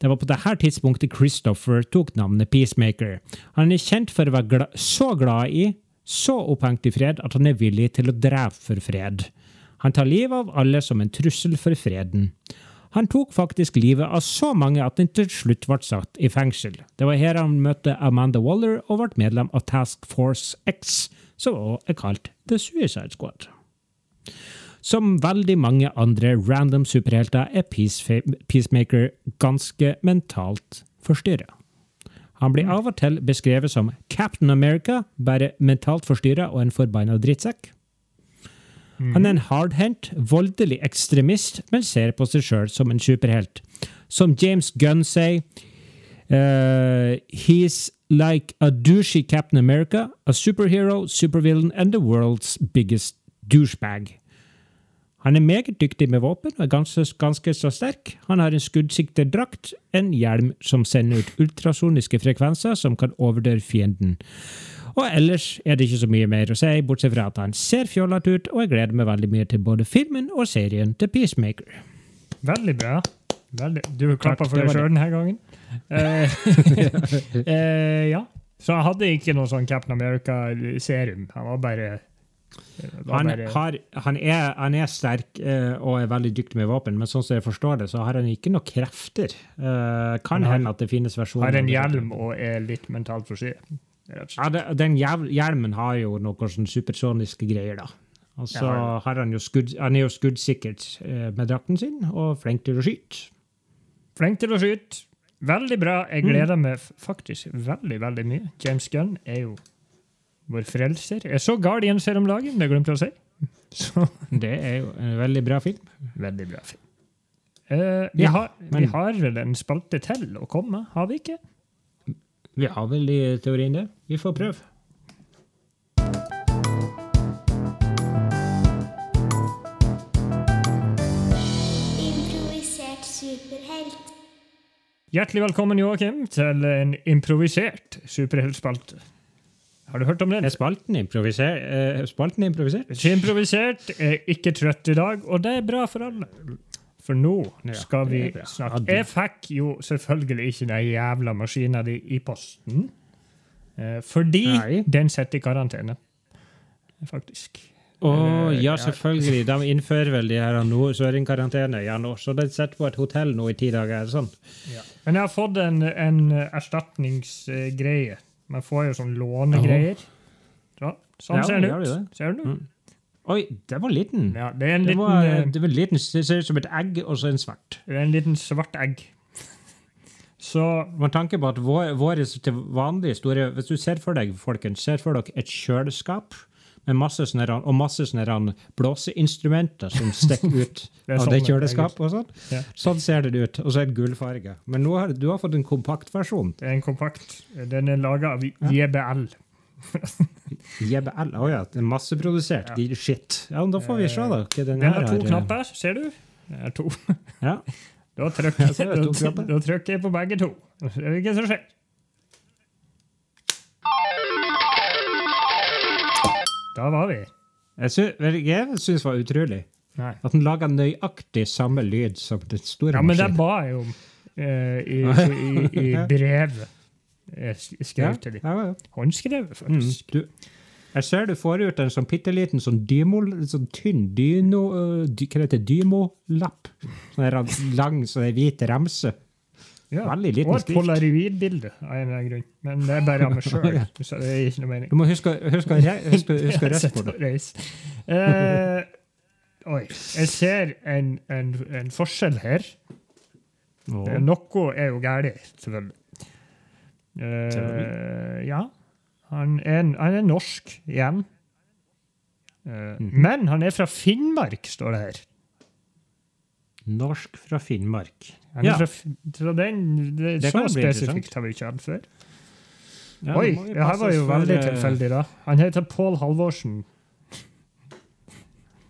Det var på dette tidspunktet Christopher tok navnet Peacemaker. Han er kjent for å være gla så glad i, så opphengt i fred, at han er villig til å drepe for fred. Han tar livet av alle som en trussel for freden. Han tok faktisk livet av så mange at han til slutt ble satt i fengsel. Det var her han møtte Amanda Waller og ble medlem av Task Force X, som også er kalt The Suicide Squad. Som veldig mange andre random superhelter er Peacemaker ganske mentalt forstyrra. Han blir av og til beskrevet som Captain America, bare mentalt forstyrra og en forbanna drittsekk. Han er en hardhendt, voldelig ekstremist, men ser på seg sjøl som en superhelt. Som James Gunn sier uh, He's like a douchey Captain America, a superhero, supervillain and the world's biggest douchebag. Han er meget dyktig med våpen og er ganske, ganske så sterk. Han har en skuddsikterdrakt, en hjelm som sender ut ultrasoniske frekvenser som kan overdøre fienden. Og ellers er det ikke så mye mer å si, bortsett fra at han ser fjollete ut, og jeg gleder meg veldig mye til både filmen og serien til Peacemaker. Veldig bra. Veldig. Du klappa for deg sjøl denne gangen. Eh, eh, ja. Så han hadde ikke noe sånn Captain America-serum. Han var bare han, har, han, er, han, er, sterk eh, og er veldig dyktig med våpen, men sånn som jeg forstår det, så har han ikke noen krefter. Uh, kan hende at det finnes versjoner Har en hjelm og er litt mentalt forsynt. Ja, den hjelmen har jo noen supersoniske greier, da. Og så har han jo skudd, han er jo skuddsikkert uh, med drakten sin, og flink til å skyte. Flink til å skyte. Veldig bra. Jeg mm. gleder mm. meg faktisk veldig, veldig mye. James Gunn er jo vår frelser. Jeg så Guardians her om dagen, det glemte jeg å si. Så. Det er jo en veldig bra film. Veldig bra film. Uh, vi, ja, har, men, vi, har, vel en spalte til å komme, har vi ikke? Vi har vel i teorien det. Vi får prøve. Improvisert superhelt. Hjertelig velkommen, Joakim, til en improvisert superheltspalte. Har du hørt om den? Er spalten, improviser eh, spalten improvisert? Ikke improvisert, er ikke trøtt i dag, og det er bra for alle. For nå skal vi snakke Jeg fikk jo selvfølgelig ikke den jævla maskina di i posten. Eh, fordi Nei. den setter i karantene, faktisk. Å oh, ja, selvfølgelig. De innfører vel de her nå, så er det en karantene. Ja, nå. Så de setter på et hotell nå i ti dager. sånn. Ja. Men jeg har fått en, en erstatningsgreie man får jo sånn lånegreier. Så, sånn ja, ser den ut. Ser du? Mm. Oi, det var liten. Ja, det, er en det, liten, var, eh, det var liten, det ser ut som et egg, og så en svart. Det er en liten svart egg. Så Man tanke på at våre, våre til vanlige store Hvis du ser for deg folkens, ser for dere et kjøleskap med masse sånne, og masse sånne blåseinstrumenter som stikker ut det av sånn, det kjøleskapet. og sånn. Ja. Sånn ser det ut. Og så er det gullfarge. Men nå har du har fått en kompakt versjon. Det er en kompakt. Den er laga av JBL. JBL? Å oh, ja. det er masseprodusert. Ja. Shit. Ja, Da får vi se, da. Hva den, den har to knapper, ser du? Det er to. Ja. Da trykker, jeg, da trykker jeg på begge to. Det er hva som skjer. Da var vi. Jeg syns det var utrolig. Nei. At den laga nøyaktig samme lyd som den store Ja, men det ba jeg om uh, i, i, i, brevet jeg skrev ja, til dem. Ja, ja. Håndskrevet, faktisk. Mm, du, jeg ser du får ut en sånn bitte liten sånn, dymo, sånn tynn dyno, uh, dy, hva heter Dymo-lapp. Sånn lang, sånn hvit remse. Ja, Veldig liten skrift. Og et polaroidbilde av en eller annen grunn. Men det er bare av meg sjøl. så det er ikke noe mening. Du må huske, huske, huske, huske resten på det. Uh, oi. Jeg ser en, en, en forskjell her. Oh. Noe er jo galt, selvfølgelig. Uh, ja. Han er, han er, norsk igjen. Uh, mm. Men han er fra Finnmark, står det her. Norsk fra Finnmark. Ja. Fra, så den, det, det så spesifikt har vi ikke hatt før. Ja, Oi, det her var jo veldig for, tilfeldig, da. Han heter Pål Halvorsen.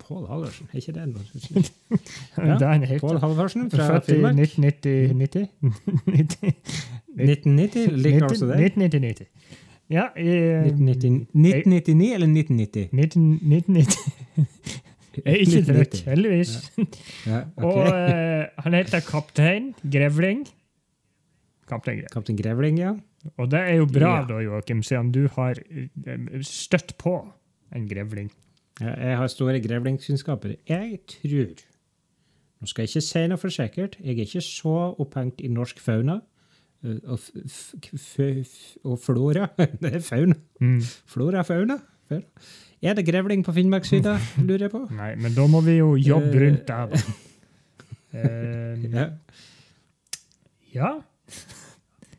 Pål Halvorsen? Er ikke det noe? ja. han. Pål Halvorsen fra Finnmark. Født i 1990. 1990? Liker også det? 1990. Ja, i, 1999 eller 1990? 1990. Jeg er ikke trøtt, heldigvis. Ja. Okay. og uh, han heter Kaptein Grevling. Kaptein Grevling. Kaptein Grevling, ja. Og det er jo bra, ja. da, Joakim, siden du har eh, støtt på en grevling. Jeg har store grevlingkunnskaper. Jeg tror Nå skal jeg ikke si noe for sikkert. Jeg er ikke så opphengt i norsk fauna. Eh, og, og flora Det er fauna. Mm. Flora fauna. fauna. Er det grevling på Finnmarksvidda, lurer jeg på? Nei, men da må vi jo jobbe Eh, rundt der, da. Eh, Ja. ja.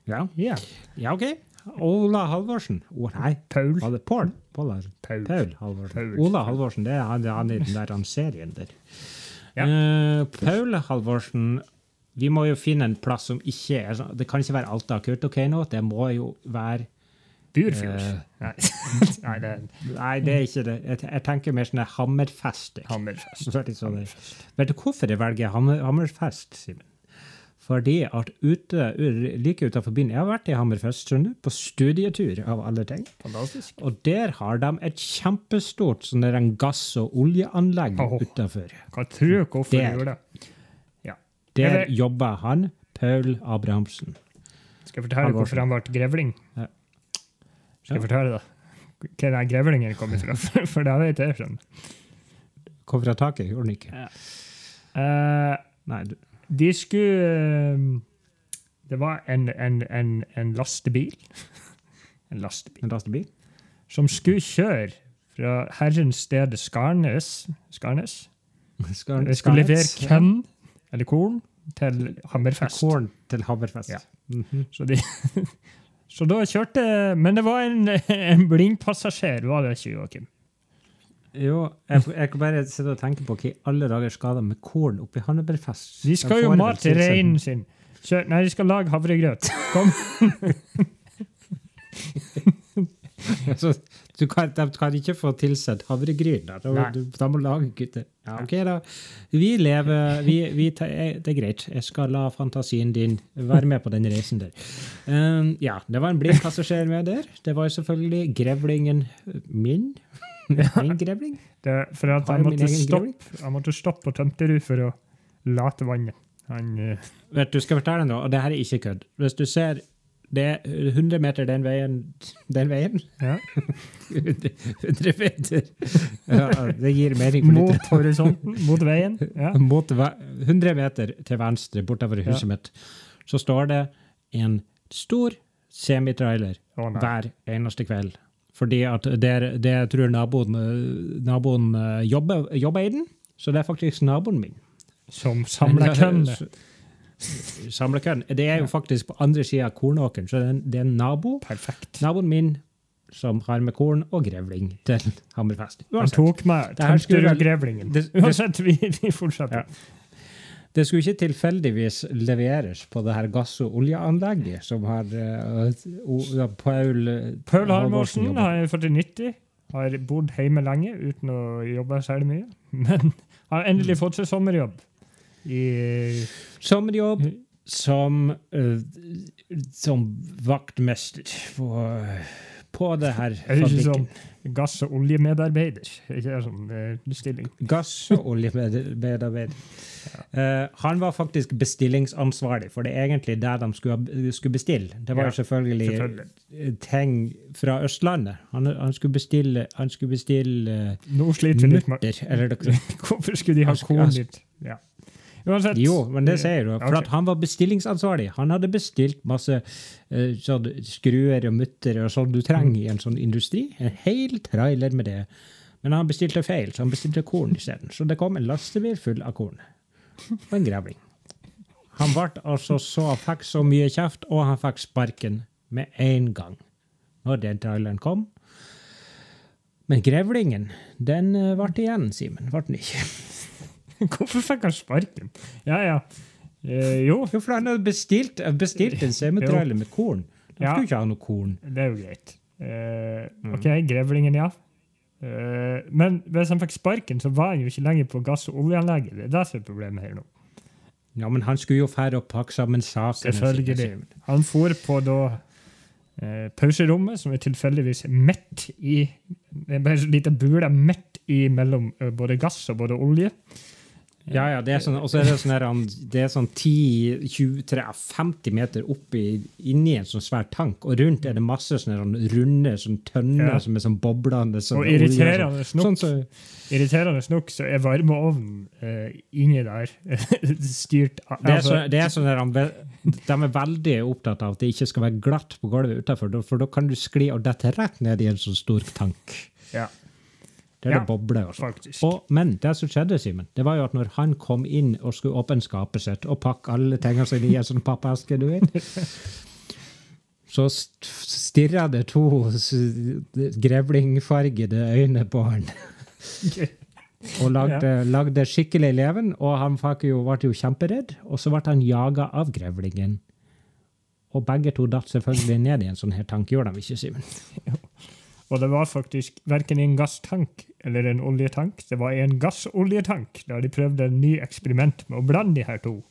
Ja, ja. ja OK. Ola Halvorsen. Å nei, Paul. var det Paul? Pål. Paul. Paul Halvorsen. Paul. Ola Halvorsen, det er han, han i den der serien der. Ja. Uh, Paul Halvorsen Vi må jo finne en plass som ikke er sånn Det kan ikke være Alta og Kautokeino. Det må jo være Burfjord. Uh, Nei. Nei, det er Nei, det er ikke det. Jeg, jeg tenker mer sånn Hammerfest. Hammerfest. Sånn- Vet du hvorfor jeg velger Hammer, Hammerfest, Simen? Fordi at ute, like utenfor byen Jeg har vært i Hammerfest, skjønner på studietur, av alle ting. Fantastisk. Og der har de et kjempestort sånn gass- og oljeanlegg Åh. utenfor. Kan tro hvorfor de gjorde det. Der Eller- jobber han, Paul Abrahamsen. Skal jeg fortelle hvorfor han ble grevling? Ja. Skal jeg Ja. fortelle det? Hvor den grevlingen kom fra? For det vet jeg. Sånn. Kom fra taket, gjorde den ikke? Eh, Nei, du, de skulle eh, Det var en, en, en, en lastebil. En lastebil. en lastebil? Som skulle kjøre fra herrens sted Skarnes, Skarnes. Skarnes. Skulle levere kønn, eller korn, til Hammerfest. Korn til Hammerfest. Ja. Mhm. Så, de, så da kjørte Men det var en, en blindpassasjer, var det ikke, Joakim? Jo, jeg, jeg kan bare sitte og tenke på hva i alle dager skal de med korn oppi Hammerfest? De skal jo mate reinen sin. Kjør, nei, de skal lage havregrøt. Kom. Så du kan, de kan ikke få tilsett havregryn. Da. Da, du, de må lage gutter. Ja, ok, da. Vi lever vi, vi, eh, Det er greit. Jeg skal la fantasien din være med på den reisen der. Um, ja, det var en blindpassasjer med der. Det var jo selvfølgelig grevlingen min. Min grevling. Det, for at han jeg måtte, stoppe, han måtte stoppe på Tømterud for å late vannet. Han, uh... Vet du, skal fortelle deg noe, og det her er ikke kødd. Hvis du ser det er 100 meter den veien Den veien? ja, 100 meter. Ja, det gir mening mot horisonten, mot veien. Ja. Mot ve- 100 meter til venstre bortover huset Ja. mitt, så står det en stor semitrailer oh, hver eneste kveld. Fordi at det, er- jeg tror naboen, eh, naboen eh, jobber, jobber i den, så det er faktisk naboen min. Som samler kønne. Samler kønn. Det er jo faktisk på andre sida av kornåkeren, så det er en, nabo. Perfekt. Naboen min som har med korn og grevling til Hammerfest. Han tok meg skulle vel- Tømterud-grevlingen. Det- det- Uansett, vi, vi fortsetter. Det skulle ikke tilfeldigvis leveres på det her gass- og oljeanlegget som har uh, uh, Paul Paul Halvorsen har fått han er 40-90, har bodd hjemme lenge uten å jobbe særlig mye. Men har endelig fått seg sommerjobb. I, Sommerjobb som, uh, som vaktmester på, på det her er ikke fabrikken. som gass- og oljemedarbeider. Ikke sånn eh, stilling? Gass- og oljemedarbeider. Eh, han var faktisk bestillingsansvarlig, for det er egentlig det de skulle, skulle bestille. Det var Ja, selvfølgelig, selvfølgelig. ting fra Østlandet. Han, han skulle bestille, han skulle bestille uh, Nå sliter vi litt med Hvorfor skulle de ha korn dit? Ja. Uansett. Jo, men det sier du. For okay. han var bestillingsansvarlig. Han hadde bestilt masse uh, sånn skruer og mutter og sånn du trenger i en sånn industri. En hel trailer med det. Men han bestilte feil, så han bestilte korn isteden. Så det kom en lastebil full av korn. Og en grevling. Han ble altså så, fikk så mye kjeft, og han fikk sparken med en gang når den traileren kom. Men grevlingen, den eh, ble igjen, Simen. Ble den ikke? Hvorfor fikk han sparken? Ja, ja. Eh, jo, Jo, for han hadde bestilt, bestilt en semitrailer med korn. Han Ja. skulle ikke ha noe korn. det er jo greit. Eh, Mm. OK, grevlingen, ja. Eh, men hvis han fikk sparken, så var han jo ikke lenger på gass- og oljeanlegget. Det er det som er problemet her nå. Ja, men han skulle jo færre og pakke sammen sakene. Selvfølgelig. Han for på da eh, pauserommet, som er tilfeldigvis midt i Det er bare en liten bule midt i mellom eh, både gass og både olje. Ja, ja, det er sånn, og så er det sånn det er sånn 10-20-50 meter oppi, inni en sånn svær tank, og rundt er det masse sånne runde sånn tønner Ja. som er sånn boblende. Sånn Og olje irriterende Sånn, nok, sånn så, irriterende nok så er varmeovnen uh, inni der styrt av det er, altså, så, det er sånn der, De er veldig opptatt av at det ikke skal være glatt på gulvet utenfor, for da kan du skli og dette rett ned i en sånn stor tank. Ja, Der Ja, det bobler og. Og, men det som skjedde, Simen, det var jo at når han kom inn og skulle åpne skapet sitt og pakke alle tingene sine i en sånn pappeske, du vet, så st- stirra det to grevlingfargede øyne på han. Og lagde, lagde skikkelig leven, og han jo, ble jo kjemperedd. Og så ble han jaga av grevlingen. Og begge to datt selvfølgelig ned i en sånn her tank. Gjorde de ikke, Simen? Og det var faktisk verken en gasstank eller en oljetank. Det var en gassoljetank, da de prøvde en ny eksperiment med å blande de her to.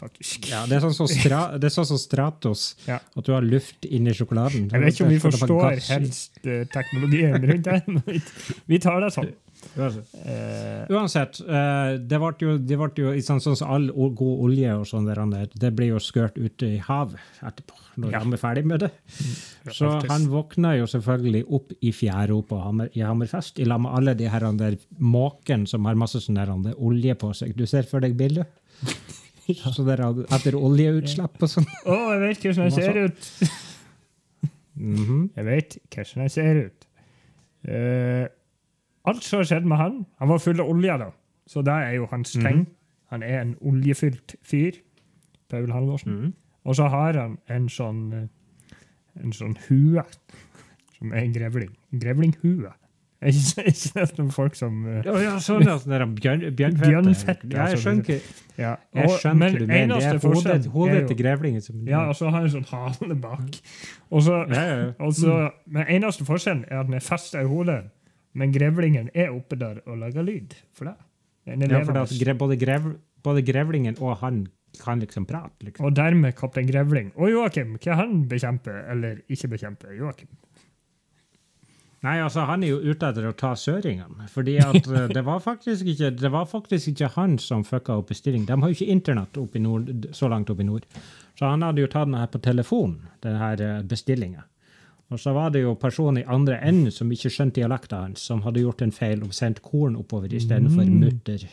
Faktisk. Ja, det er sånn som, stra, det er sånn som Stratos, Ja. at du har luft inni sjokoladen. Jeg vet ikke om vi forstår helst eh, teknologien rundt det, vi- vi tar det sånn. Eh, Uansett, uh, det ble jo, det ble jo sånn, sånn som all god olje og sånn der, det ble jo skørt ute i havet etterpå, når Ja. de er ferdig med det. Så han våkna jo selvfølgelig opp i fjæra på Hammer, i Hammerfest, i lag med alle de her der måkene som har masse sånn der olje på seg. Du ser for deg bildet? Så der, etter oljeutslipp og sånn. Å, jeg vet hvordan jeg ser ut! Mhm. Jeg vet hvordan jeg ser ut. Eh, alt som har skjedd med han Han var full av olje, da. Så det er jo hans tegn. Han er en oljefylt fyr. Paul Halvorsen. Mm. Og så har han en sånn eh, en sånn hue som er en grevling. Grevlinghue. Ikke det noen folk som uh, Ja, ja, sånn er bjørn, bjørnfette. Bjørnfette, Ja, jeg altså. skjønner, Ja, jeg skjønner men du mener. Det er hodet, hodet til grevlingen som Ja, og så har han en sånn hale bak. Og så, Ja, ja, ja. og så, Men eneste forskjellen er at den er festa i hodet, men grevlingen er oppe der og lager lyd for det. Den er Ja, for det levende. både, grev, både grevlingen og han kan liksom prate. Liksom. Og dermed kaptein Grevling. Og Joakim, hva han bekjemper eller ikke bekjemper? Joakim. Nei, altså Han er jo ute etter å ta søringene. fordi at eh, det var faktisk ikke det var faktisk ikke han som fucka opp bestilling. De har jo ikke internett så langt oppe i nord. Så han hadde jo tatt den her på telefonen, den her bestillinga. Og så var det jo personen i andre enden som ikke skjønte dialekta hans, som hadde gjort en feil og sendt korn oppover istedenfor Mm. mutter.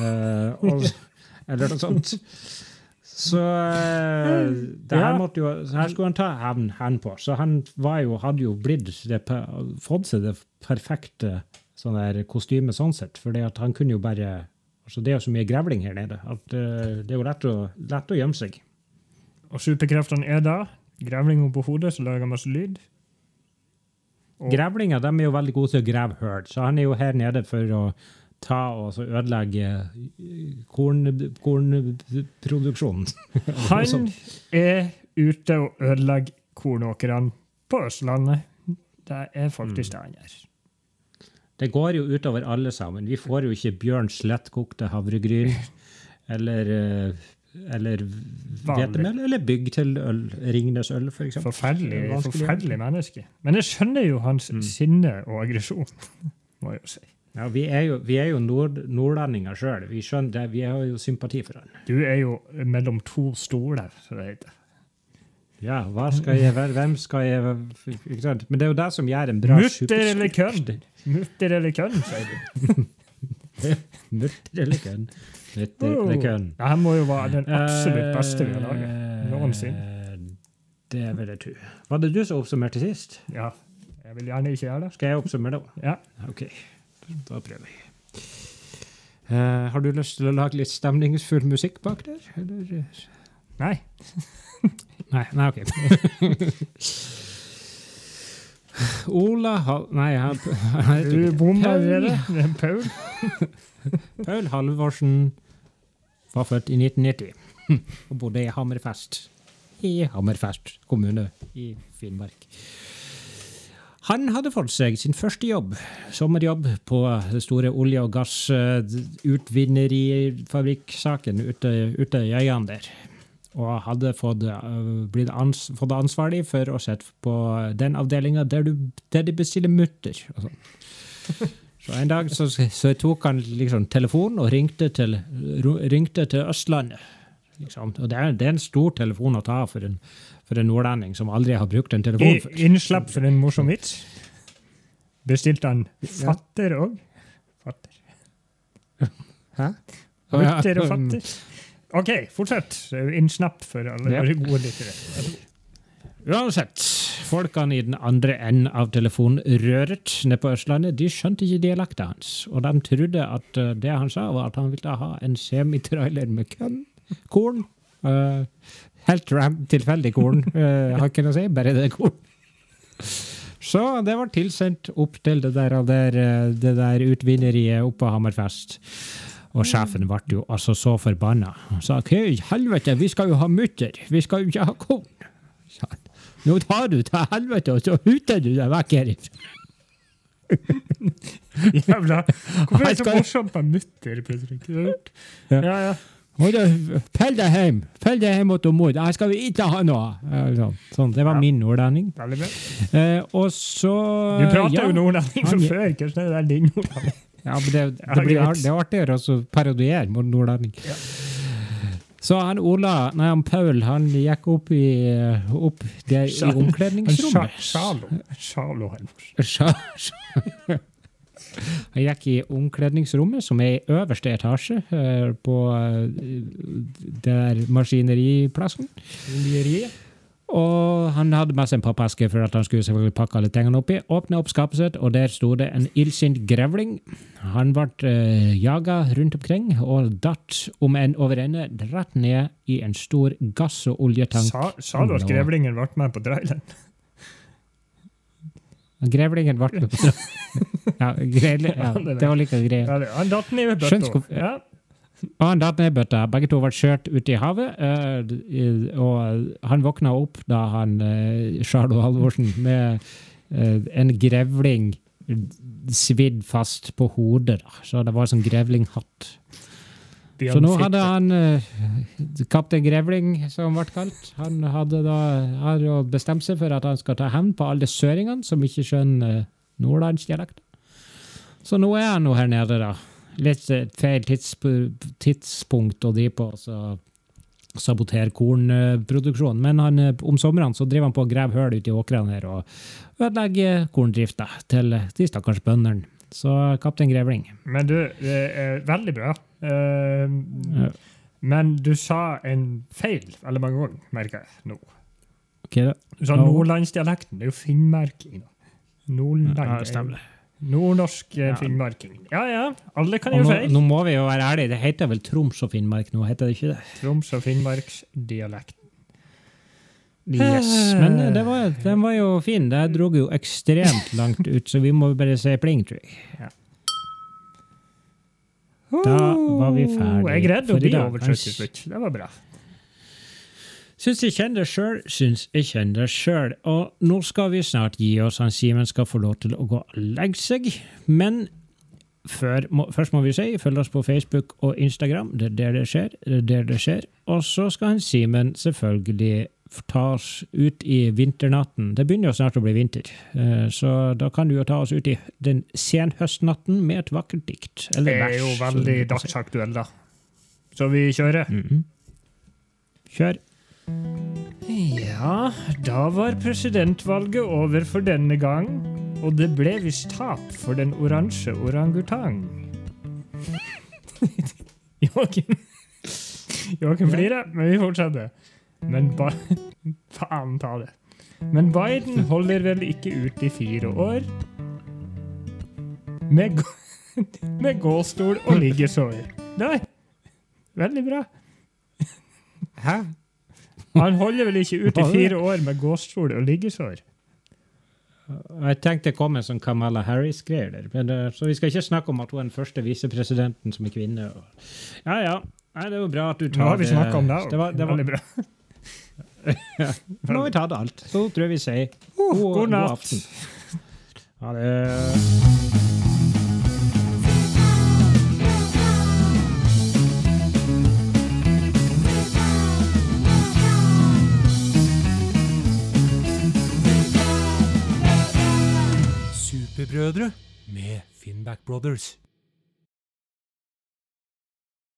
uh, og, eller noe sånt. Så uh, det her, måtte jo, her skulle han ta hevn hen på. Så han var jo, hadde jo blitt det, fått seg det perfekte sånn der kostyme sånn sett. For han kunne jo bare altså Det er jo så mye grevling her nede at uh, det er jo lett å, lett å gjemme seg. Og superkreftene er da grevling på hodet som lager masse lyd. Og- Grevlinger de er jo veldig gode til å grave hull, så han er jo her nede for å ta og så ødelegge eh, korn, kornproduksjonen. Han er ute og ødelegger kornåkrene på Østlandet. Det er faktisk det han gjør. Det går jo utover alle sammen. Vi får jo ikke Bjørns lettkokte havregryn eller, eh, eller hvetemel eller bygg til øl. Ringnes øl, for eksempel. Forferdelig, forferdelig menneske. Men jeg skjønner jo hans Mm. sinne og aggresjon, må jeg jo si. Ja, vi er jo, vi er jo nord, nordlendinger sjøl. Vi skjønner det. Vi har jo sympati for han. Du er jo mellom to stoler, som det heter. Ja, hva skal jeg være? Hvem skal jeg være? Ikke sant? Men det er jo det som gjør en bra Mutter eller kønn? Mutter eller kønn, sier du. Mutter eller kønn? Mutter eller kønn? Det her må jo være den absolutt beste vi har laget. Eh, Noensinne. Det vil jeg tro. Var det du som oppsummerte sist? Ja. Jeg vil gjerne ikke gjøre det. Skal jeg oppsummere da? Ja. Ok, da prøver vi. Uh, har du lyst til å lage litt stemningsfull musikk bak der? Eller? Nei. Nei, nei, ok. Ola Hal... Nei, han, heter Paul- Paul. Paul Halvorsen var født i 1990 og bodde i Hammerfest. I Hammerfest kommune i Finnmark. Han hadde fått seg sin første jobb, sommerjobb, på det store olje- og gassutvinnerifabrikksaken ute, ute i øyene der. Og hadde fått, øh, blitt ans, fått ansvarlig for å sette på den avdelinga der, der de bestiller mutter. og sånn. Så en dag så, så tok han liksom telefonen og ringte til, ringte til Østlandet. Liksom. Og det er, det er en stor telefon å ta for en, for en nordlending som aldri har brukt en telefon før. innslipp for en morsom vits. Bestilte han fatter òg? Fatter. Hæ? Mutter og fatter. OK, fortsett. Innsnapp for alle Ja. gode lyttere. Uansett, folkene i den andre enden av telefonrøret nede på Østlandet de skjønte ikke dialekten hans. Og de trodde at eh, det han sa, var at han ville ha en semitrailer med kønn, korn. Uh, helt ram, tilfeldig korn, uh, har ikke noe å si, bare det er korn. Så det var tilsendt opp til det der, det der utvinneriet oppe på Hammerfest. Og sjefen ble jo altså så forbanna. Han sa hva i helvete, vi skal jo ha mutter, vi skal jo ikke ha korn. Han. Nå tar du til helvete, og så huter du deg vekk herifra. Jævla Hvorfor er det så morsomt med mutter, plutselig? Ja. Ja, ja. Deg hjem Fell deg hjem til mor. Jeg skal ikke ha noe. Eh, Sånn. sånn. Det var Ja. min nordlending. Eh, og så Du prater ja, jo nordlending fra før! Hvordan er det din nordlending? Ja, men det, det, blir, det er artigere å parodiere mot nordlending. Ja. Så han Ola, nei, han Paul han gikk opp i, opp der i omkledningsrommet. Sjalo. Han gikk i omkledningsrommet, som er i øverste etasje eh, på eh, der maskineriplassen. Lieriet. Og han hadde med seg en pappeske for at han skulle selvfølgelig pakke alle tingene oppi. Åpne opp skapet sitt, og der sto det en illsint grevling. Han ble uh, jaga rundt omkring og datt om en over ende rett ned i en stor gass- og oljetank. Sa, sa du at grevlingen ble med på traileren? Grevlingen ble med på ja, grevling, ja, Det var like greit. Ja, han datt ned i bøtta. Ja. Han datt ned bøtta. Begge to ble kjørt ut i havet. eh, og han våkna opp da han uh, Charlo Halvorsen med eh, en grevling svidd fast på hodet. Da. Så det var sånn grevlinghatt. Så nå hadde han kaptein Grevling, som ble kalt, han hadde da har bestemt seg for at han skal ta hevn på alle søringene som ikke skjønner nordlandsdialekt. Så nå er han nå her nede, da. Litt eh, feil tidsp tidspunkt å drive på og sabotere kornproduksjonen. Men han, eh, om somrene så driver han på å grave hull ute i åkrene her og ødelegger korndrifta til de stakkars bøndene. Så kaptein Grevling. Men du, det er veldig bra. Uh, Ja. Men du sa en feil veldig mange ganger, merker jeg nå. Okay, da. Du sa nordlandsdialekten. Det er jo finnmarking. Nordland, Ja, det. Nordnorsk eh, Ja. finnmarking. Ja ja, alle kan gjøre feil. nå må vi jo være ærlige, det heter vel Troms og Finnmark nå, heter det ikke det? Troms og finnmarksdialekt. Yes. Men eh, det var, den var jo fin. Det dro jo ekstremt langt ut, så vi må bare si pling, tror jeg. Da var vi ferdig Jeg greide å bli overtrøtt til slutt. Det var bra. Syns jeg kjenner det sjøl, syns jeg kjenner det sjøl. Og nå skal vi snart gi oss. Han Simen skal få lov til å gå og legge seg. Men før, må, først må vi si følg oss på Facebook og Instagram. Det er der det skjer. Det er der det skjer. Og så skal han Simen selvfølgelig ta oss ut i vinternatten. Det begynner jo snart å bli vinter, eh, så da kan du jo ta oss ut i den senhøstnatten med et vakkert dikt. Det er jo veldig dagsaktuell, da. Så vi kjører. Mhm. Kjør. Ja, da var presidentvalget over for denne gang, og det ble visst tap for den oransje orangutang. Joakim Joakim flirer, men vi fortsetter. Men ba Faen ta det. Men Biden holder vel ikke ut i fire år? Med, med gåstol og liggesår. Nei, veldig bra. Hæ? Han holder vel ikke ut i er det? fire år med gåstol og liggesår? Jeg tenkte det kom en sånn Kamala Harris-greier der. Men, eh, så vi skal ikke snakke om at hun er den første visepresidenten som er kvinne. Og... Ja, ja. Nei, det jo bra at du tar Nå har vi snakka om det det var, det var, Veldig bra. Nå har vi tatt alt. Så tror jeg vi sier Oh, god, god natt. aften. Ha det. Superbrødre med Finnback Brothers.